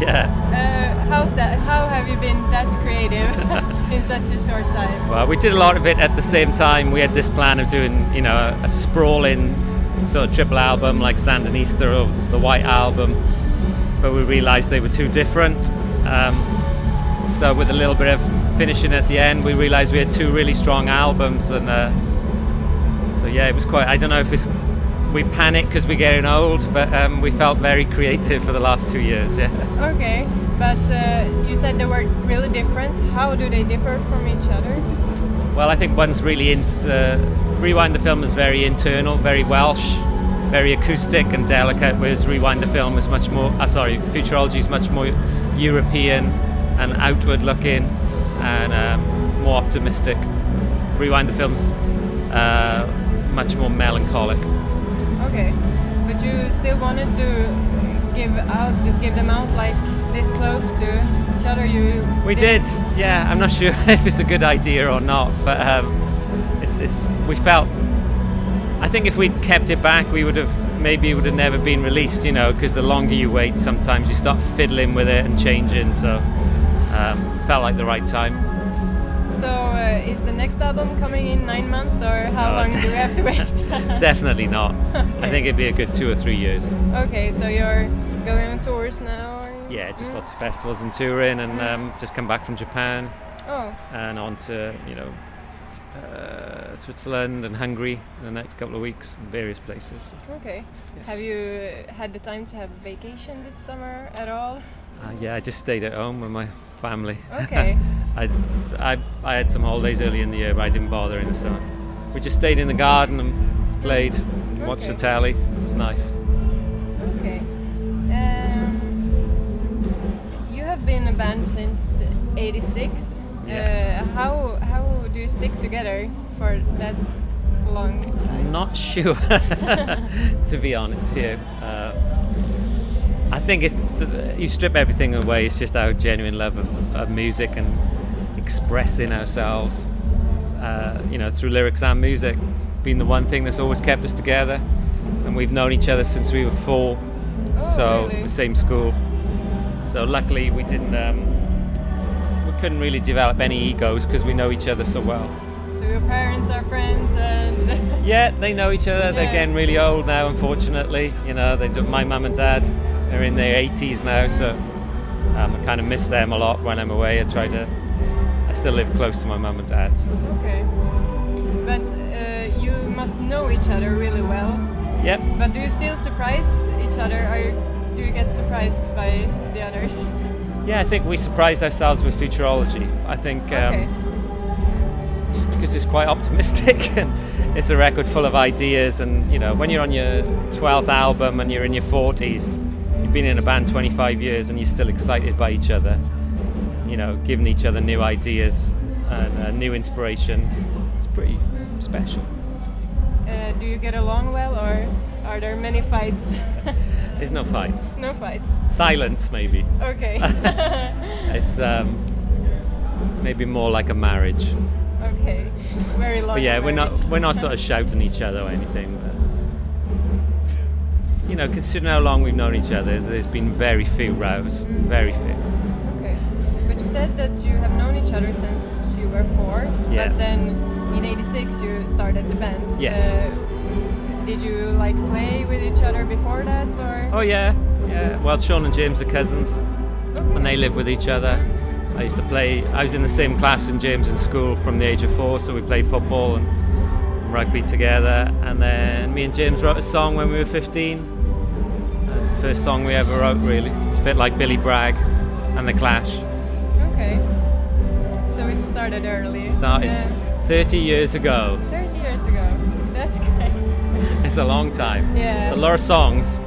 Yeah. Uh, how's that? How have you been that creative in such a short time? Well, we did a lot of it at the same time. We had this plan of doing, you know, a, a sprawling sort of triple album like Sandinista or the White Album, but we realised they were too different. Um, so with a little bit of finishing at the end, we realised we had two really strong albums, and uh, so yeah, it was quite. I don't know if it's we panic because we're getting old, but um, we felt very creative for the last two years. Yeah. Okay, but uh, you said they were really different. How do they differ from each other? Well, I think one's really into the Rewind the Film is very internal, very Welsh, very acoustic and delicate, whereas Rewind the Film is much more. Uh, sorry, Futurology is much more European and outward looking and um, more optimistic. Rewind the Film's uh, much more melancholic. Okay, but you still wanted to give out, give them out like this close to each other. You We did, yeah. I'm not sure if it's a good idea or not, but um, it's, it's, we felt. I think if we'd kept it back, we would have maybe it would have never been released, you know, because the longer you wait, sometimes you start fiddling with it and changing. So um, felt like the right time. Is the next album coming in nine months, or how No, long do we have to wait? Definitely not. I think it'd be a good two or three years. okay, so you're going on tours now. Or? Yeah, just Mm. lots of festivals and touring, and um, just come back from Japan Oh, and on to you know uh, Switzerland and Hungary in the next couple of weeks, various places. okay. Yes. Have you had the time to have a vacation this summer at all? Uh, yeah, I just stayed at home with my family. Okay. I, I, I had some holidays early in the year, but I didn't bother in the summer. We just stayed in the garden and played, and watched the Okay. telly. It was nice. Okay. Um, you have been a band since '86. Yeah. Uh, how how do you stick together for that long time? Not sure, to be honest here. Uh, I think it's you strip everything away. It's just our genuine love of, of music and expressing ourselves. Uh, you know, through lyrics and music. It's been the one thing that's always kept us together, and we've known each other since we were four. Oh, so really? the same school. So luckily we didn't. Um, we couldn't really develop any egos because we know each other so well. So your parents are friends, and Yeah, they know each other. They're getting really old now, unfortunately. You know, they do, my mum and dad are in their 80s now, so um, I kind of miss them a lot when I'm away. I try to. I still live close to my mum and dad. So. okay. But uh, you must know each other really well. Yep. But do you still surprise each other, or do you get surprised by the others? Yeah, I think we surprised ourselves with futurology. I think um, okay. just because it's quite optimistic and it's a record full of ideas. And you know, when you're on your 12th album and you're in your 40s, you've been in a band 25 years and you're still excited by each other. You know, giving each other new ideas and uh, new inspiration. It's pretty special. Uh, do you get along well, or are there many fights? There's no fights. no fights. Silence, maybe. Okay. It's um, maybe more like a marriage. okay. Very long. But yeah, we're not we're not sort of shouting each other or anything. But, you know, considering how long we've known each other, there's been very few rows, very few. Okay. But you said that you have known each other since you were four. Yeah. But then in '86 you started the band. Yes. Uh, did you like play with each other before that, or? Oh yeah, yeah. Well, Sean and James are cousins, and they live with each other. I used to play. I was in the same class in James in school from the age of four, so we played football and rugby together. And then me and James wrote a song when we were 15. That's the first song we ever wrote, really. It's a bit like Billy Bragg and the Clash. Okay. So it started early. Started Uh, 30 years ago. 30 years ago. That's great. It's a long time. Yeah. It's a lot of songs.